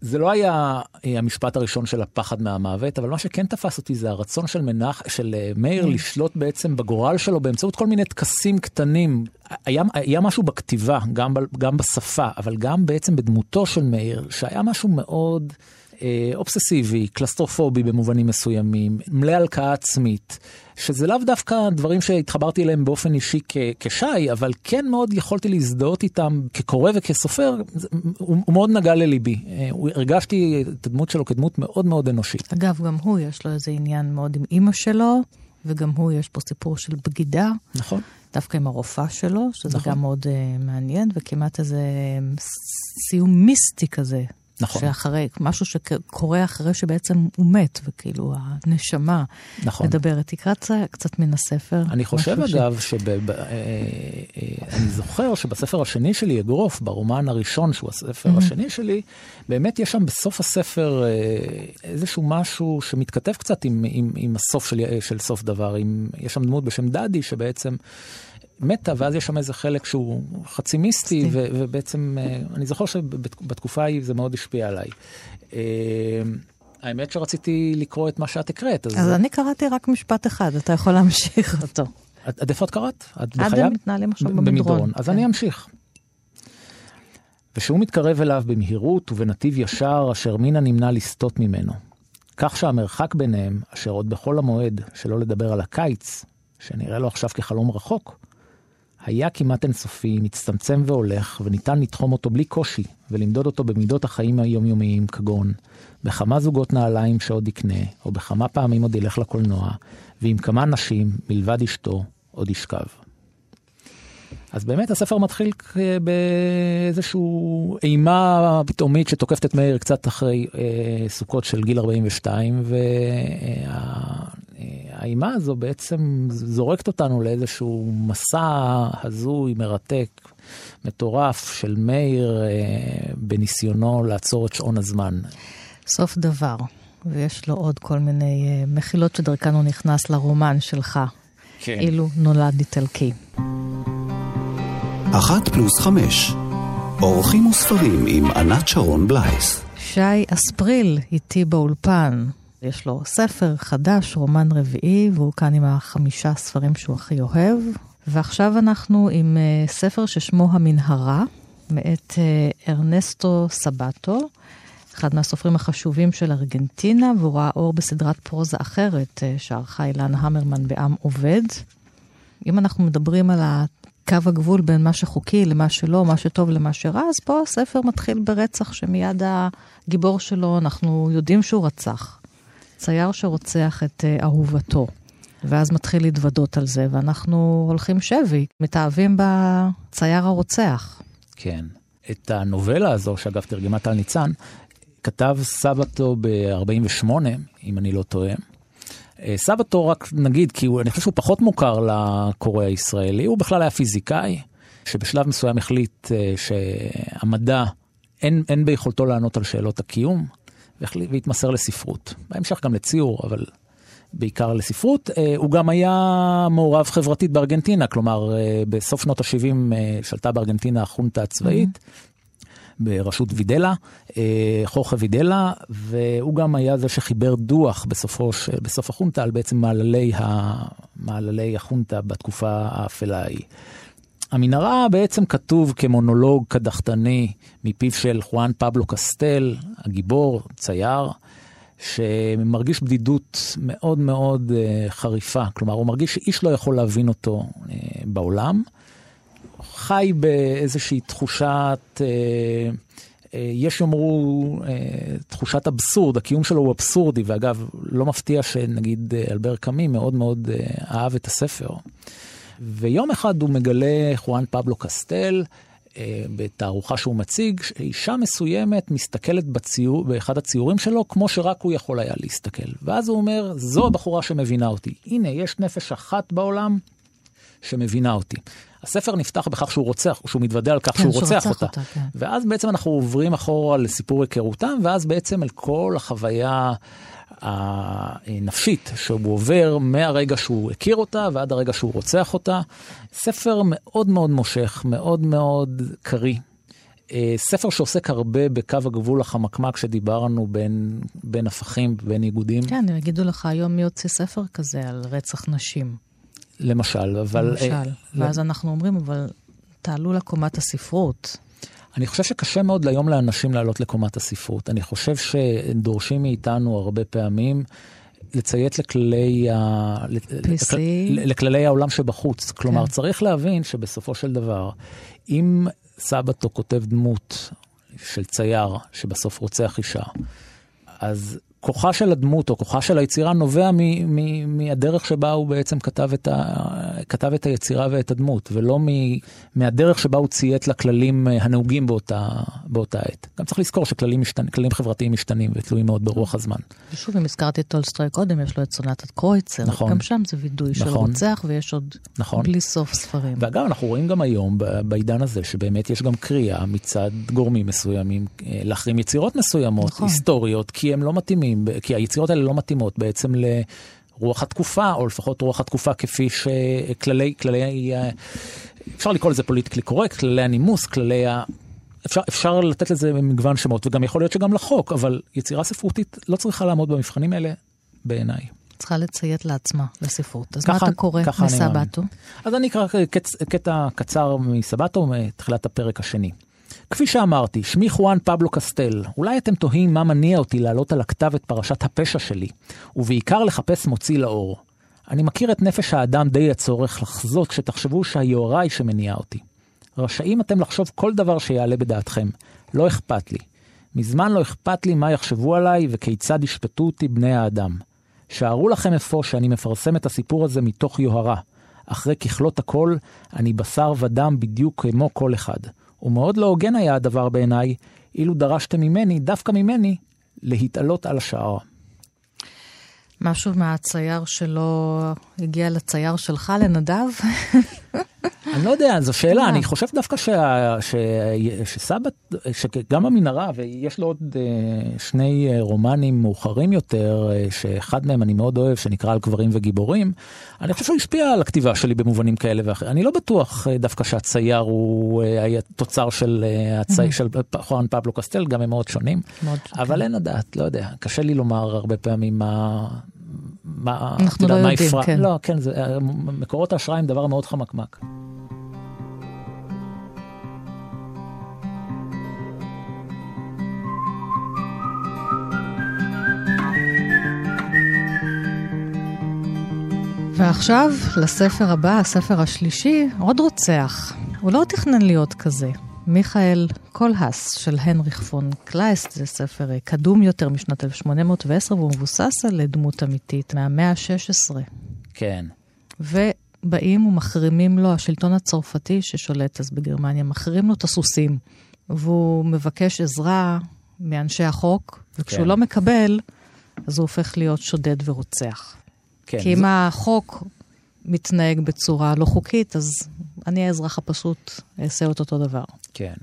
זה לא היה אה, המשפט הראשון של הפחד מהמוות, אבל מה שכן תפס אותי זה הרצון של, מנח, של אה, מאיר כן. לשלוט בעצם בגורל שלו באמצעות כל מיני טקסים קטנים. היה, היה משהו בכתיבה, גם, גם בשפה, אבל גם בעצם בדמותו של מאיר, שהיה משהו מאוד... אה, אובססיבי, קלסטרופובי במובנים מסוימים, מלא הלקאה עצמית, שזה לאו דווקא דברים שהתחברתי אליהם באופן אישי כ- כשי, אבל כן מאוד יכולתי להזדהות איתם כקורא וכסופר, הוא, הוא מאוד נגע לליבי. אה, הרגשתי את הדמות שלו כדמות מאוד מאוד אנושית. אגב, גם הוא יש לו איזה עניין מאוד עם אימא שלו, וגם הוא יש פה סיפור של בגידה. נכון. דווקא עם הרופאה שלו, שזה נכון. גם מאוד uh, מעניין, וכמעט איזה סיום מיסטי כזה נכון. שאחרי, משהו שקורה אחרי שבעצם הוא מת, וכאילו הנשמה נכון. מדברת. תקרא קצת מן הספר. אני חושב אגב, ש... שב... אה, אה, אני זוכר שבספר השני שלי, אגרוף, ברומן הראשון, שהוא הספר. השני שלי, באמת יש שם בסוף הספר אה, איזשהו משהו שמתכתב קצת עם, עם, עם הסוף של, של סוף דבר. עם... יש שם דמות בשם דדי, שבעצם... מתה, ואז יש שם איזה חלק שהוא חצי מיסטי, ו- ובעצם אה, אני זוכר שבתקופה ההיא זה מאוד השפיע עליי. אה, האמת שרציתי לקרוא את מה שאת הקראת. אז, אז אני קראתי רק משפט אחד, אתה יכול להמשיך אותו. עד איפה את קראת? את בחייו? עד מתנהלים עכשיו במדרון. במדרון. אז כן. אני אמשיך. ושהוא מתקרב אליו במהירות ובנתיב ישר, אשר מינה נמנע לסטות ממנו. כך שהמרחק ביניהם, אשר עוד בחול המועד, שלא לדבר על הקיץ, שנראה לו עכשיו כחלום רחוק, היה כמעט אינסופי, מצטמצם והולך, וניתן לתחום אותו בלי קושי, ולמדוד אותו במידות החיים היומיומיים, כגון בכמה זוגות נעליים שעוד יקנה, או בכמה פעמים עוד ילך לקולנוע, ועם כמה נשים, מלבד אשתו, עוד ישכב. אז באמת הספר מתחיל באיזושהי אימה פתאומית שתוקפת את מאיר קצת אחרי אה, סוכות של גיל 42, והאימה הזו בעצם זורקת אותנו לאיזשהו מסע הזוי, מרתק, מטורף של מאיר אה, בניסיונו לעצור את שעון הזמן. סוף דבר, ויש לו עוד כל מיני אה, מחילות שדרכן הוא נכנס לרומן שלך. כן. אילו נולד איטלקי. אחת פלוס חמש. אורחים וספרים עם ענת שרון בלייס. שי אספריל איתי באולפן. יש לו ספר חדש, רומן רביעי, והוא כאן עם החמישה ספרים שהוא הכי אוהב. ועכשיו אנחנו עם uh, ספר ששמו המנהרה, מאת uh, ארנסטו סבטו, אחד מהסופרים החשובים של ארגנטינה, והוא ראה אור בסדרת פרוזה אחרת uh, שערכה אילן המרמן בעם עובד. אם אנחנו מדברים על קו הגבול בין מה שחוקי למה שלא, מה שטוב למה שרע, אז פה הספר מתחיל ברצח שמיד הגיבור שלו, אנחנו יודעים שהוא רצח. צייר שרוצח את uh, אהובתו, ואז מתחיל להתוודות על זה, ואנחנו הולכים שבי, מתאהבים בצייר הרוצח. כן. את הנובלה הזו, שאגב תרגמה טל ניצן, כתב סבתו ב-48, אם אני לא טועה. אה, סבתו רק נגיד, כי הוא, אני חושב שהוא פחות מוכר לקורא הישראלי, הוא בכלל היה פיזיקאי, שבשלב מסוים החליט אה, שהמדע, אין, אין ביכולתו לענות על שאלות הקיום, והתמסר לספרות. בהמשך גם לציור, אבל בעיקר לספרות. אה, הוא גם היה מעורב חברתית בארגנטינה, כלומר, בסוף שנות ה-70 שלטה בארגנטינה החונטה הצבאית. Mm-hmm. בראשות וידלה, אה, חורכה וידלה, והוא גם היה זה שחיבר דוח בסופו, בסוף החונטה על בעצם מעללי, ה, מעללי החונטה בתקופה האפלה ההיא. המנהרה בעצם כתוב כמונולוג קדחתני מפיו של חואן פבלו קסטל, הגיבור, צייר, שמרגיש בדידות מאוד מאוד uh, חריפה. כלומר, הוא מרגיש שאיש לא יכול להבין אותו uh, בעולם. חי באיזושהי תחושת, אה, אה, יש יאמרו אה, תחושת אבסורד, הקיום שלו הוא אבסורדי, ואגב, לא מפתיע שנגיד אלבר קאמי מאוד מאוד אהב את הספר. ויום אחד הוא מגלה, חואן פבלו קסטל, בתערוכה שהוא מציג, אישה מסוימת מסתכלת בציור, באחד הציורים שלו כמו שרק הוא יכול היה להסתכל. ואז הוא אומר, זו הבחורה שמבינה אותי. הנה, יש נפש אחת בעולם שמבינה אותי. הספר נפתח בכך שהוא רוצח, שהוא מתוודה על כך כן, שהוא רוצח אותה. אותה כן. ואז בעצם אנחנו עוברים אחורה לסיפור היכרותם, ואז בעצם אל כל החוויה הנפשית שהוא עובר מהרגע שהוא הכיר אותה ועד הרגע שהוא רוצח אותה. ספר מאוד מאוד מושך, מאוד מאוד קריא. אה, ספר שעוסק הרבה בקו הגבול החמקמק שדיברנו בין, בין הפכים ובין איגודים. כן, הם יגידו לך היום מי יוצא ספר כזה על רצח נשים. למשל, אבל... למשל, אה, ואז לא... אנחנו אומרים, אבל תעלו לקומת הספרות. אני חושב שקשה מאוד היום לאנשים לעלות לקומת הספרות. אני חושב שדורשים מאיתנו הרבה פעמים לציית לכללי, ה... PC. לכללי העולם שבחוץ. כלומר, כן. צריך להבין שבסופו של דבר, אם סבתו כותב דמות של צייר שבסוף רוצח אישה, אז כוחה של הדמות או כוחה של היצירה נובע מ- מ- מהדרך שבה הוא בעצם כתב את, ה- כתב את היצירה ואת הדמות, ולא מ- מהדרך שבה הוא ציית לכללים אה, הנהוגים באותה, באותה עת. גם צריך לזכור שכללים משתנ... כללים חברתיים משתנים ותלויים מאוד ברוח הזמן. ושוב, אם הזכרתי את טולסטרוי קודם, יש לו את סונטת קרויצר. נכון. גם שם זה וידוי של נכון. רוצח, ויש עוד נכון. בלי סוף ספרים. ואגב, אנחנו רואים גם היום בעידן הזה שבאמת יש גם קריאה מצד גורמים מסוימים אה, להחרים יצירות מסוימות, נכון. היסטוריות, כי הם לא מתאימים, ב- כי היצירות האלה לא מתאימות בעצם לרוח התקופה, או לפחות רוח התקופה כפי שכללי, כללי, אפשר לקרוא לזה פוליטיקלי קורקט, כללי הנימוס, כללי ה... אפשר, אפשר לתת לזה מגוון שמות, וגם יכול להיות שגם לחוק, אבל יצירה ספרותית לא צריכה לעמוד במבחנים האלה בעיניי. צריכה לציית לעצמה, לספרות. אז ככה- מה אתה קורא. מסבתו? אז אני אקרא קטע קצר מסבתו מתחילת הפרק השני. כפי שאמרתי, שמי חואן פבלו קסטל. אולי אתם תוהים מה מניע אותי להעלות על הכתב את פרשת הפשע שלי, ובעיקר לחפש מוציא לאור. אני מכיר את נפש האדם די הצורך לחזות כשתחשבו שהיוהרה היא שמניעה אותי. רשאים אתם לחשוב כל דבר שיעלה בדעתכם. לא אכפת לי. מזמן לא אכפת לי מה יחשבו עליי וכיצד ישפטו אותי בני האדם. שערו לכם אפוא שאני מפרסם את הסיפור הזה מתוך יוהרה. אחרי ככלות הכל, אני בשר ודם בדיוק כמו כל אחד. ומאוד לא הוגן היה הדבר בעיניי, אילו דרשתם ממני, דווקא ממני, להתעלות על השער. משהו מהצייר שלו הגיע לצייר שלך, לנדב? אני לא יודע, זו שאלה? אני חושב דווקא שסבא, שגם המנהרה, ויש לו עוד אה, שני אה, רומנים מאוחרים יותר, אה, שאחד מהם אני מאוד אוהב, שנקרא על קברים וגיבורים, אני חושב שהוא השפיע על הכתיבה שלי במובנים כאלה ואחרים. אני לא בטוח דווקא שהצייר הוא תוצר של חואן פבלו קסטל, גם הם מאוד שונים, אבל. אין לדעת, לא יודע, קשה לי לומר הרבה פעמים מה... מה, אנחנו לא יודעים, יפרע. כן. לא, כן, זה, אה, מקורות ההשראה הם דבר מאוד חמקמק. ועכשיו, לספר הבא, הספר השלישי, עוד רוצח. הוא לא תכנן להיות כזה. מיכאל קולהס של הנריך פון קלייסט, זה ספר אה, קדום יותר משנת 1810, והוא מבוסס על דמות אמיתית מהמאה ה-16. כן. ובאים ומחרימים לו, השלטון הצרפתי ששולט אז בגרמניה, מחרים לו את הסוסים. והוא מבקש עזרה מאנשי החוק, וכשהוא כן. לא מקבל, אז הוא הופך להיות שודד ורוצח. כן, כי אם זו- החוק מתנהג בצורה לא חוקית, אז אני האזרח הפשוט אעשה את אותו דבר. כן.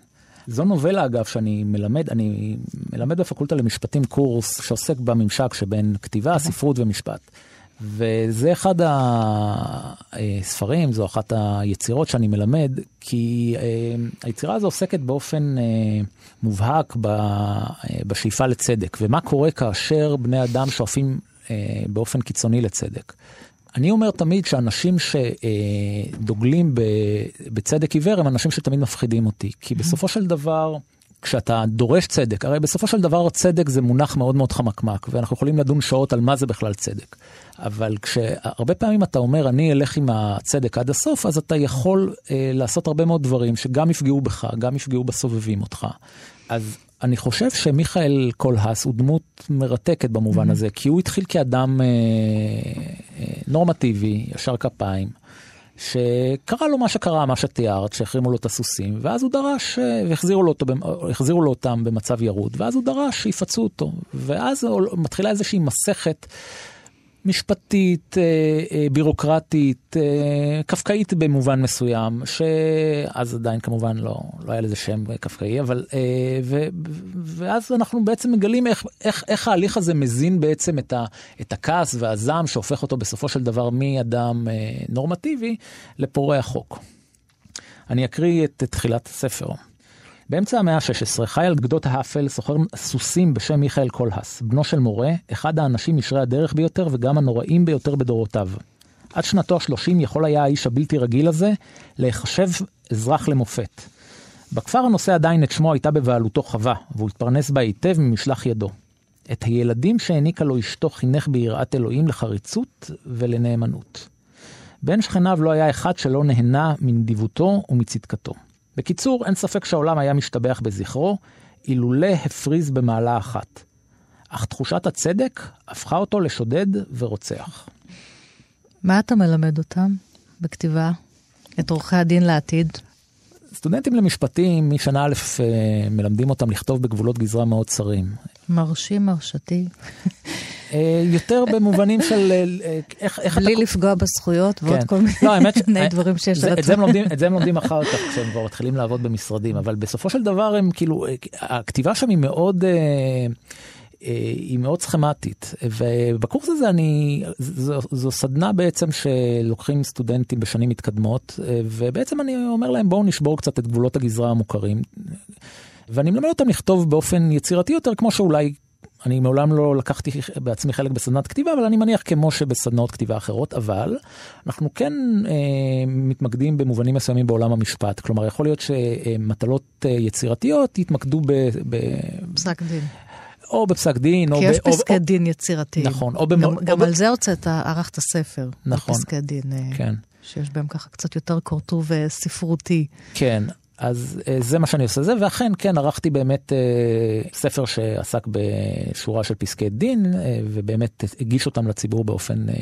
זו נובלה אגב שאני מלמד, אני מלמד בפקולטה למשפטים קורס שעוסק בממשק שבין כתיבה, ספרות ומשפט. וזה אחד הספרים, זו אחת היצירות שאני מלמד, כי אה, היצירה הזו עוסקת באופן אה, מובהק אה, בשאיפה לצדק, ומה קורה כאשר בני אדם שואפים באופן קיצוני לצדק. אני אומר תמיד שאנשים שדוגלים בצדק עיוור הם אנשים שתמיד מפחידים אותי, כי בסופו של דבר, כשאתה דורש צדק, הרי בסופו של דבר צדק זה מונח מאוד מאוד חמקמק, ואנחנו יכולים לדון שעות על מה זה בכלל צדק. אבל כשהרבה פעמים אתה אומר, אני אלך עם הצדק עד הסוף, אז אתה יכול אה, לעשות הרבה מאוד דברים שגם יפגעו בך, גם יפגעו בסובבים אותך. אז אני חושב שמיכאל קולהס הוא דמות מרתקת במובן הזה, כי הוא התחיל כאדם אה, אה, נורמטיבי, ישר כפיים, שקרה לו מה שקרה, מה שתיארת, שהחרימו לו את הסוסים, ואז הוא דרש, אה, והחזירו לו, אותו, החזירו לו אותם במצב ירוד, ואז הוא דרש שיפצו אותו, ואז מתחילה איזושהי מסכת. משפטית, אה, אה, בירוקרטית, אה, קפקאית במובן מסוים, שאז עדיין כמובן לא, לא היה לזה שם קפקאי, אבל... ו, ואז אנחנו בעצם מגלים איך, איך, איך ההליך הזה מזין בעצם את, ה, את הכעס והזעם שהופך אותו בסופו של דבר מאדם נורמטיבי לפורע חוק. אני אקריא את תחילת הספר. באמצע המאה ה-16 חי על גדות האפל סוחר סוסים בשם מיכאל קולהס, בנו של מורה, אחד האנשים ישרי הדרך ביותר וגם הנוראים ביותר בדורותיו. עד שנתו ה-30 יכול היה האיש הבלתי רגיל הזה להיחשב אזרח למופת. בכפר הנושא עדיין את שמו הייתה בבעלותו חווה, והוא התפרנס בה היטב ממשלח ידו. את הילדים שהעניקה לו אשתו חינך ביראת אלוהים לחריצות ולנאמנות. בין שכניו לא היה אחד שלא נהנה מנדיבותו ומצדקתו. בקיצור, אין ספק שהעולם היה משתבח בזכרו, אילולא הפריז במעלה אחת. אך תחושת הצדק הפכה אותו לשודד ורוצח. מה אתה מלמד אותם בכתיבה? את עורכי הדין לעתיד? סטודנטים למשפטים משנה א' אה, מלמדים אותם לכתוב בגבולות גזרה מאוד צרים. מרשים, מרשתי. אה, יותר במובנים של אה, איך, איך בלי אתה... לפגוע בזכויות ועוד כן. כל מיני לא, האמת ש- דברים שיש זה, את, זה. לומדים, את זה הם לומדים אחר כך כשהם כבר מתחילים לעבוד במשרדים, אבל בסופו של דבר הם כאילו, אה, הכתיבה שם היא מאוד, אה, אה, היא מאוד סכמטית, ובקורס הזה אני, זו, זו סדנה בעצם שלוקחים סטודנטים בשנים מתקדמות, אה, ובעצם אני אומר להם בואו נשבור קצת את גבולות הגזרה המוכרים, ואני מלמד אותם לכתוב באופן יצירתי יותר, כמו שאולי אני מעולם לא לקחתי בעצמי חלק בסדנת כתיבה, אבל אני מניח כמו שבסדנאות כתיבה אחרות, אבל אנחנו כן אה, מתמקדים במובנים מסוימים בעולם המשפט. כלומר, יכול להיות שמטלות אה, יצירתיות יתמקדו ב, ב, פסק דין. או בפסק דין, או כי יש ב, פסקי או, דין יצירתיים. נכון, או במ- גם, או גם ב- על זה הוצאת, ערכת ספר. נכון. פסקי דין. אה, כן, שיש בהם ככה קצת יותר קורטוב ספרותי. כן. אז אה, זה מה שאני עושה זה, ואכן, כן, ערכתי באמת אה, ספר שעסק בשורה של פסקי דין, אה, ובאמת הגיש אותם לציבור באופן, אה,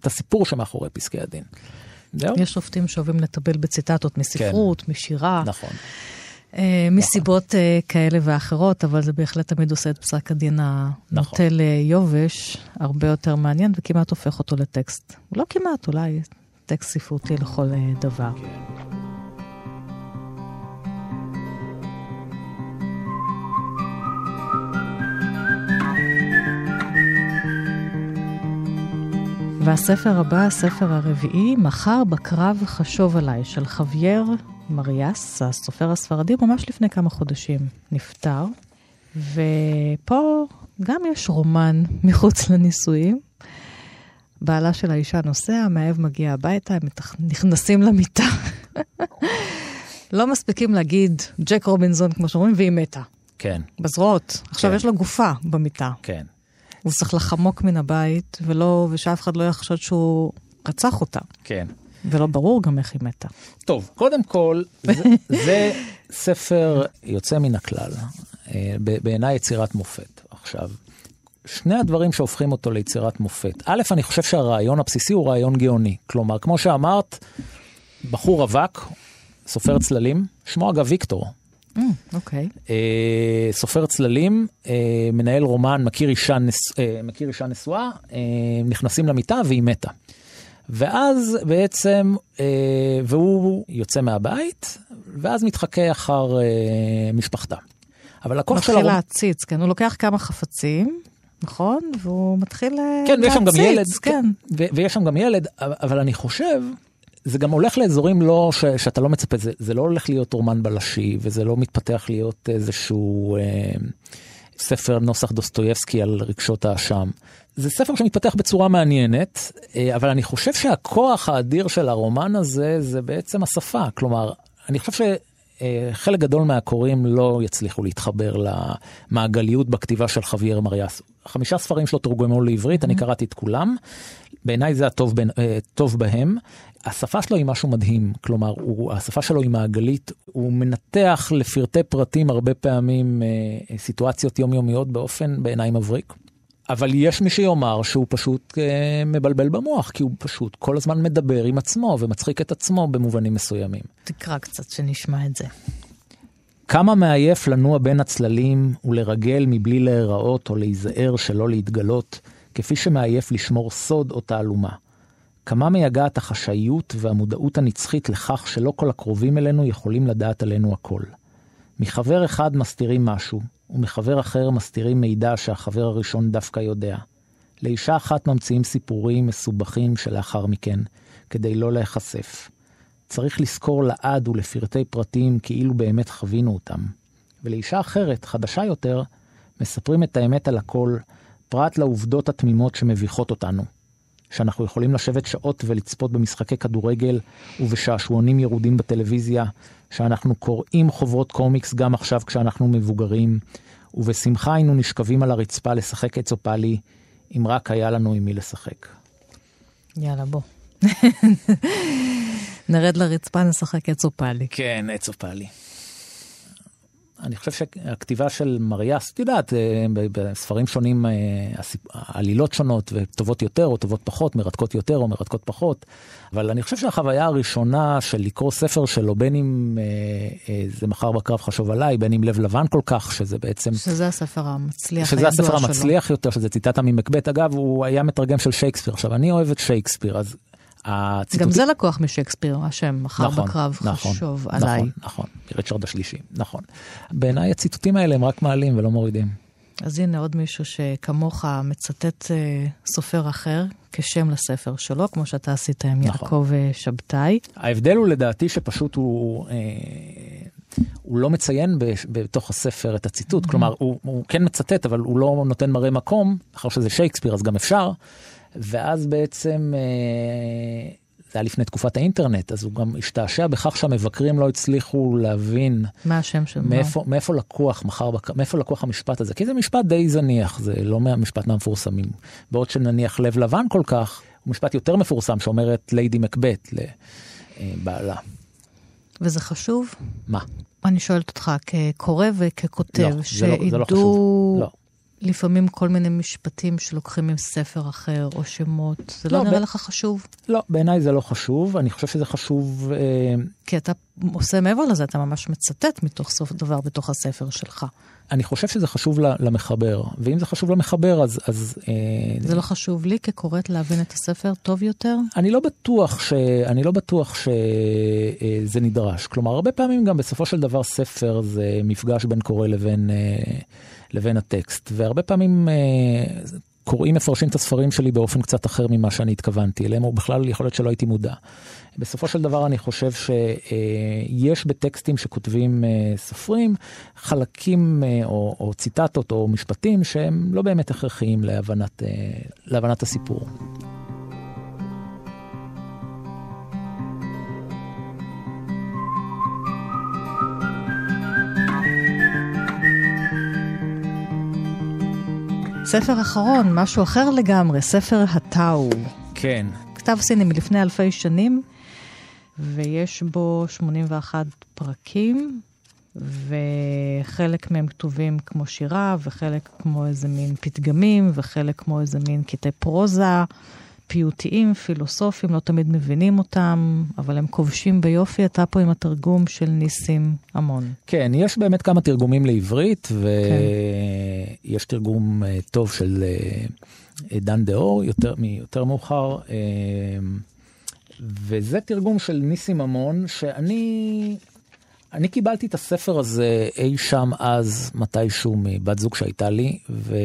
את הסיפור שמאחורי פסקי הדין. זהו? יש שופטים שאוהבים לטבל בציטטות מספרות, משירה, נכון. מסיבות אה, כאלה ואחרות, אבל זה בהחלט תמיד עושה את פסק הדין הנוטה ליובש הרבה יותר מעניין, וכמעט הופך אותו לטקסט. לא כמעט, אולי טקסט ספרותי לכל דבר. והספר הבא, הספר הרביעי, מחר בקרב חשוב עליי, של חווייר מריאס, הסופר הספרדי, ממש לפני כמה חודשים נפטר. ופה גם יש רומן מחוץ לנישואים. בעלה של האישה נוסע, המאהב מגיע הביתה, הם נכנסים למיטה. לא מספיקים להגיד ג'ק רובינזון, כמו שאומרים, והיא מתה. כן, בזרועות. עכשיו כן. יש לו גופה במיטה. כן. הוא צריך לחמוק מן הבית, ולא, ושאף אחד לא יחשוד שהוא רצח אותה. כן. ולא ברור גם איך היא מתה. טוב, קודם כל, זה, זה ספר יוצא מן הכלל. אה, בעיניי יצירת מופת. עכשיו, שני הדברים שהופכים אותו ליצירת מופת. א', אני חושב שהרעיון הבסיסי הוא רעיון גאוני. כלומר, כמו שאמרת, בחור רווק, סופר צללים, שמו אגב ויקטור. אוקיי. אה, סופר צללים, אה, מנהל רומן, מכיר אישה, נס, אה, מכיר אישה נשואה, אה, נכנסים למיטה והיא מתה. ואז בעצם, אה, והוא יוצא מהבית, ואז מתחכה אחר אה, משפחתה. אבל הכוח של מתחיל. להציץ, כן, הוא לוקח כמה חפצים, נכון? והוא מתחיל אה, כן, ויש שם גם ילד, כן. ו- ויש שם גם ילד, אבל אני חושב, זה גם הולך לאזורים לא, ש- שאתה לא מצפה, זה, זה לא הולך להיות רומן בלשי, וזה לא מתפתח להיות איזשהו אה, ספר נוסח דוסטויבסקי על רגשות האשם. זה ספר שמתפתח בצורה מעניינת, אה, אבל אני חושב שהכוח האדיר של הרומן הזה זה בעצם השפה. כלומר, אני חושב ש... אה, חלק גדול מהקוראים לא יצליחו להתחבר למעגליות בכתיבה של חוויאר מריאס. חמישה ספרים שלו תורגמו לעברית, אני קראתי את כולם. בעיניי זה הטוב בין, אה, טוב בהם. השפה שלו היא משהו מדהים, כלומר, הוא, השפה שלו היא מעגלית, הוא מנתח לפרטי פרטים הרבה פעמים אה, סיטואציות יומיומיות באופן בעיניי מבריק. אבל יש מי שיאמר שהוא פשוט אה, מבלבל במוח, כי הוא פשוט כל הזמן מדבר עם עצמו ומצחיק את עצמו במובנים מסוימים. תקרא קצת שנשמע את זה. כמה מעייף לנוע בין הצללים ולרגל מבלי להיראות או להיזהר שלא להתגלות, כפי שמעייף לשמור סוד או תעלומה. כמה מייגעת החשאיות והמודעות הנצחית לכך שלא כל הקרובים אלינו יכולים לדעת עלינו הכל. מחבר אחד מסתירים משהו, ומחבר אחר מסתירים מידע שהחבר הראשון דווקא יודע. לאישה אחת ממציאים סיפורים מסובכים שלאחר מכן, כדי לא להיחשף. צריך לזכור לעד ולפרטי פרטים כאילו באמת חווינו אותם. ולאישה אחרת, חדשה יותר, מספרים את האמת על הכל, פרט לעובדות התמימות שמביכות אותנו. שאנחנו יכולים לשבת שעות ולצפות במשחקי כדורגל ובשעשועונים ירודים בטלוויזיה, שאנחנו קוראים חוברות קומיקס גם עכשיו כשאנחנו מבוגרים, ובשמחה היינו נשכבים על הרצפה לשחק אצופלי, אם רק היה לנו עם מי לשחק. יאללה, בוא. נרד לרצפה, נשחק אצופלי. כן, אצופלי. אני חושב שהכתיבה של מריאס, את יודעת, אה, בספרים שונים, אה, עלילות שונות, וטובות יותר או טובות פחות, מרתקות יותר או מרתקות פחות, אבל אני חושב שהחוויה הראשונה של לקרוא ספר שלו, בין אם אה, זה מחר בקרב חשוב עליי, בין אם לב לבן כל כך, שזה בעצם... שזה הספר המצליח שזה הספר המצליח שלו. יותר, שזה ציטטה ממקבט. אגב, הוא היה מתרגם של שייקספיר. עכשיו, אני אוהב את שייקספיר, אז הציטוט... גם זה לקוח משייקספיר, השם, מחר נכון, בקרב נכון, חשוב נכון, עליי. נכון, נכון, ריצ'רד השלישי, נכון. בעיניי הציטוטים האלה הם רק מעלים ולא מורידים. אז הנה עוד מישהו שכמוך מצטט אה, סופר אחר כשם לספר שלו, כמו שאתה עשית עם נכון. יעקב אה, שבתאי. ההבדל הוא לדעתי שפשוט הוא... אה, הוא לא מציין בתוך הספר את הציטוט, mm-hmm. כלומר, הוא, הוא כן מצטט, אבל הוא לא נותן מראה מקום, אחר שזה שייקספיר אז גם אפשר, ואז בעצם, אה, זה היה לפני תקופת האינטרנט, אז הוא גם השתעשע בכך שהמבקרים לא הצליחו להבין... מה השם של מאיפה, מאיפה לקוח מחר, מאיפה לקוח המשפט הזה, כי זה משפט די זניח, זה לא משפט מהמפורסמים. בעוד שנניח לב לבן כל כך, הוא משפט יותר מפורסם שאומרת ליידי מקבט לבעלה. וזה חשוב? מה? אני שואלת אותך כקורא וככותב, לא, שידעו... זה לא, זה לא לא. לפעמים כל מיני משפטים שלוקחים מספר אחר, או שמות, זה לא, לא נראה ב... לך חשוב? לא, בעיניי זה לא חשוב, אני חושב שזה חשוב... אה... כי אתה עושה מעבר לזה, אתה ממש מצטט מתוך סוף דבר בתוך הספר שלך. אני חושב שזה חשוב למחבר, ואם זה חשוב למחבר, אז... אז אה... זה לא חשוב לי כקוראת להבין את הספר טוב יותר? אני לא בטוח, ש... אני לא בטוח שזה אה, נדרש. כלומר, הרבה פעמים גם בסופו של דבר ספר זה מפגש בין קורא לבין... אה... לבין הטקסט. והרבה פעמים אה, קוראים מפרשים את הספרים שלי באופן קצת אחר ממה שאני התכוונתי אליהם, או בכלל יכול להיות שלא הייתי מודע. בסופו של דבר אני חושב שיש אה, בטקסטים שכותבים אה, סופרים חלקים אה, או, או ציטטות או משפטים שהם לא באמת הכרחיים להבנת, אה, להבנת הסיפור. ספר אחרון, משהו אחר לגמרי, ספר הטאו. כן. כתב סיני מלפני אלפי שנים, ויש בו 81 פרקים, וחלק מהם כתובים כמו שירה, וחלק כמו איזה מין פתגמים, וחלק כמו איזה מין קטעי פרוזה. פיוטיים, פילוסופיים, לא תמיד מבינים אותם, אבל הם כובשים ביופי. אתה פה עם התרגום של ניסים המון. כן, יש באמת כמה תרגומים לעברית, ויש כן. תרגום uh, טוב של uh, דן דאור, יותר, יותר מאוחר, uh, וזה תרגום של ניסים המון, שאני... אני קיבלתי את הספר הזה אי שם אז, מתישהו, מבת זוג שהייתה לי, ו...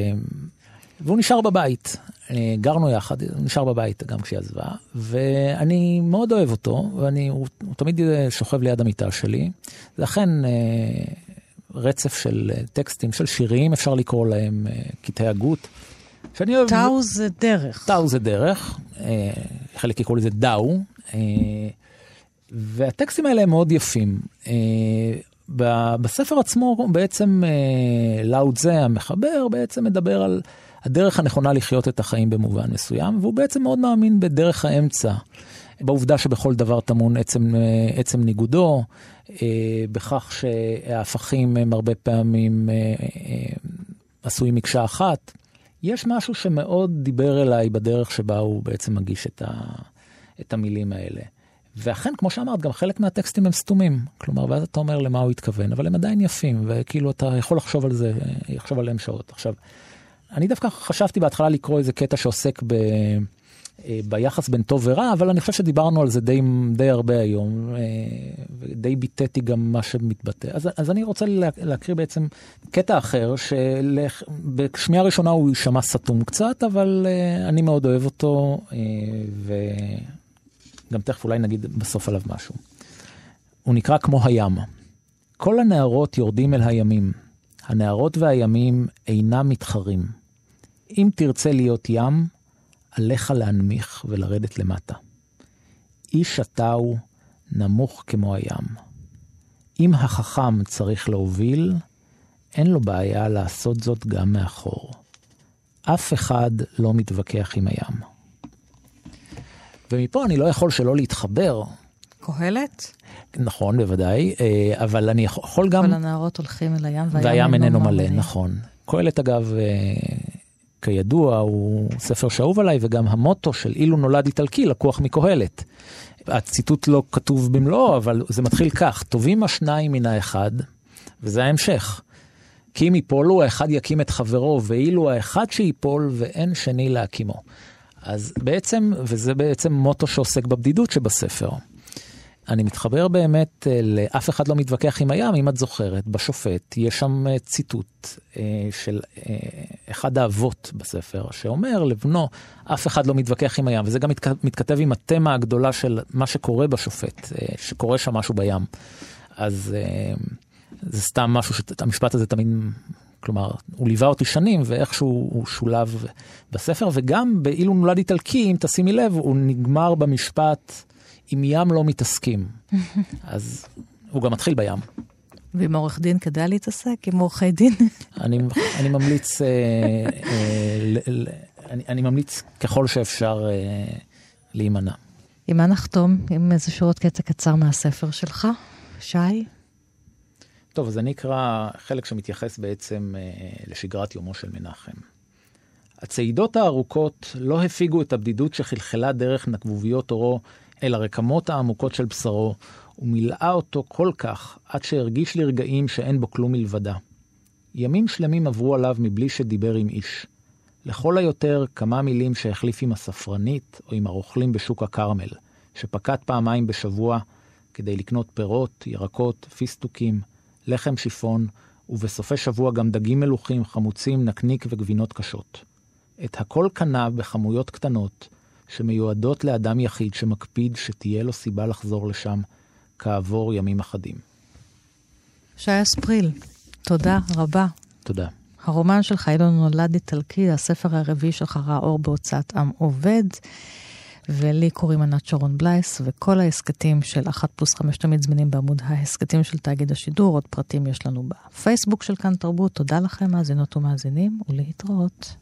והוא נשאר בבית. אה, גרנו יחד, הוא נשאר בבית גם כשהיא עזבה, ואני מאוד אוהב אותו, ואני, הוא, הוא תמיד שוכב ליד המיטה שלי. זה אכן אה, רצף של אה, טקסטים, של שירים, אפשר לקרוא להם אה, קטעי הגות. שאני אוהב... טאו זה דרך. טאו זה דרך, אה, חלק יקראו לזה דאו, אה, והטקסטים האלה הם מאוד יפים. אה, בספר עצמו בעצם אה, לאוד זה המחבר בעצם מדבר על הדרך הנכונה לחיות את החיים במובן מסוים, והוא בעצם מאוד מאמין בדרך האמצע, בעובדה שבכל דבר טמון עצם, עצם ניגודו, אה, בכך שההפכים הם הרבה פעמים אה, אה, עשויים מקשה אחת. יש משהו שמאוד דיבר אליי בדרך שבה הוא בעצם מגיש את, ה, את המילים האלה. ואכן, כמו שאמרת, גם חלק מהטקסטים הם סתומים. כלומר, ואז אתה אומר למה הוא התכוון, אבל הם עדיין יפים, וכאילו אתה יכול לחשוב על זה, לחשוב עליהם שעות. עכשיו, אני דווקא חשבתי בהתחלה לקרוא איזה קטע שעוסק ב... אה, ביחס בין טוב ורע, אבל אני חושב שדיברנו על זה די, די הרבה היום, אה, ודי ביטאתי גם מה שמתבטא. אז, אז אני רוצה להקריא בעצם קטע אחר, שבשמיעה ראשונה הוא יישמע סתום קצת, אבל אה, אני מאוד אוהב אותו, וגם תכף אולי נגיד בסוף עליו משהו. הוא נקרא כמו הים. כל הנערות יורדים אל הימים. הנערות והימים אינם מתחרים. אם תרצה להיות ים, עליך להנמיך ולרדת למטה. איש אתה הוא נמוך כמו הים. אם החכם צריך להוביל, אין לו בעיה לעשות זאת גם מאחור. אף אחד לא מתווכח עם הים. ומפה אני לא יכול שלא להתחבר. קהלת? נכון, בוודאי, אה, אבל אני יכול גם... כל הנערות הולכים אל הים והים איננו מלא, נכון. קהלת אגב, אה, כידוע, הוא ספר שאהוב עליי, וגם המוטו של אילו נולד איטלקי לקוח מקהלת. הציטוט לא כתוב במלואו, אבל זה מתחיל כך, טובים השניים מן האחד, וזה ההמשך. כי אם יפולו, האחד יקים את חברו, ואילו האחד שיפול ואין שני להקימו. אז בעצם, וזה בעצם מוטו שעוסק בבדידות שבספר. אני מתחבר באמת אה, לאף אחד לא מתווכח עם הים, אם את זוכרת, בשופט יש שם אה, ציטוט אה, של אחד האבות בספר, שאומר לבנו, אף אחד לא מתווכח עם הים, וזה גם מתכתב עם התמה הגדולה של מה שקורה בשופט, שקורה שם משהו בים. אז זה סתם משהו שהמשפט הזה תמיד, כלומר, הוא ליווה אותי שנים, ואיכשהו הוא שולב בספר, וגם באילו נולד איטלקי, אם תשימי לב, הוא נגמר במשפט. עם ים לא מתעסקים. אז הוא גם מתחיל בים. ועם עורך דין כדאי להתעסק? עם עורכי דין? אני, אני ממליץ, אה, אה, ל, ל, אני, אני ממליץ ככל שאפשר אה, להימנע. עם מה נחתום? עם איזשהו עוד קטע קצר מהספר שלך, שי? טוב, אז אני אקרא חלק שמתייחס בעצם אה, לשגרת יומו של מנחם. הצעידות הארוכות לא הפיגו את הבדידות שחלחלה דרך נקבוביות עורו אל הרקמות העמוקות של בשרו, ומילאה אותו כל כך, עד שהרגיש לרגעים שאין בו כלום מלבדה. ימים שלמים עברו עליו מבלי שדיבר עם איש. לכל היותר כמה מילים שהחליף עם הספרנית או עם הרוכלים בשוק הכרמל, שפקד פעמיים בשבוע כדי לקנות פירות, ירקות, פיסטוקים, לחם שיפון, ובסופי שבוע גם דגים מלוכים, חמוצים, נקניק וגבינות קשות. את הכל קנה בכמויות קטנות, שמיועדות לאדם יחיד שמקפיד שתהיה לו סיבה לחזור לשם כעבור ימים אחדים. שי אספריל, תודה רבה. תודה. הרומן שלך, אילון נולד איטלקי, הספר הרביעי שלך ראה אור בהוצאת עם עובד, ולי קוראים ענת שרון בלייס, וכל ההסכתים של אחת פלוס חמש תמיד זמינים בעמוד ההסכתים של תאגיד השידור, עוד פרטים יש לנו בפייסבוק של כאן תרבות. תודה לכם, מאזינות ומאזינים, ולהתראות.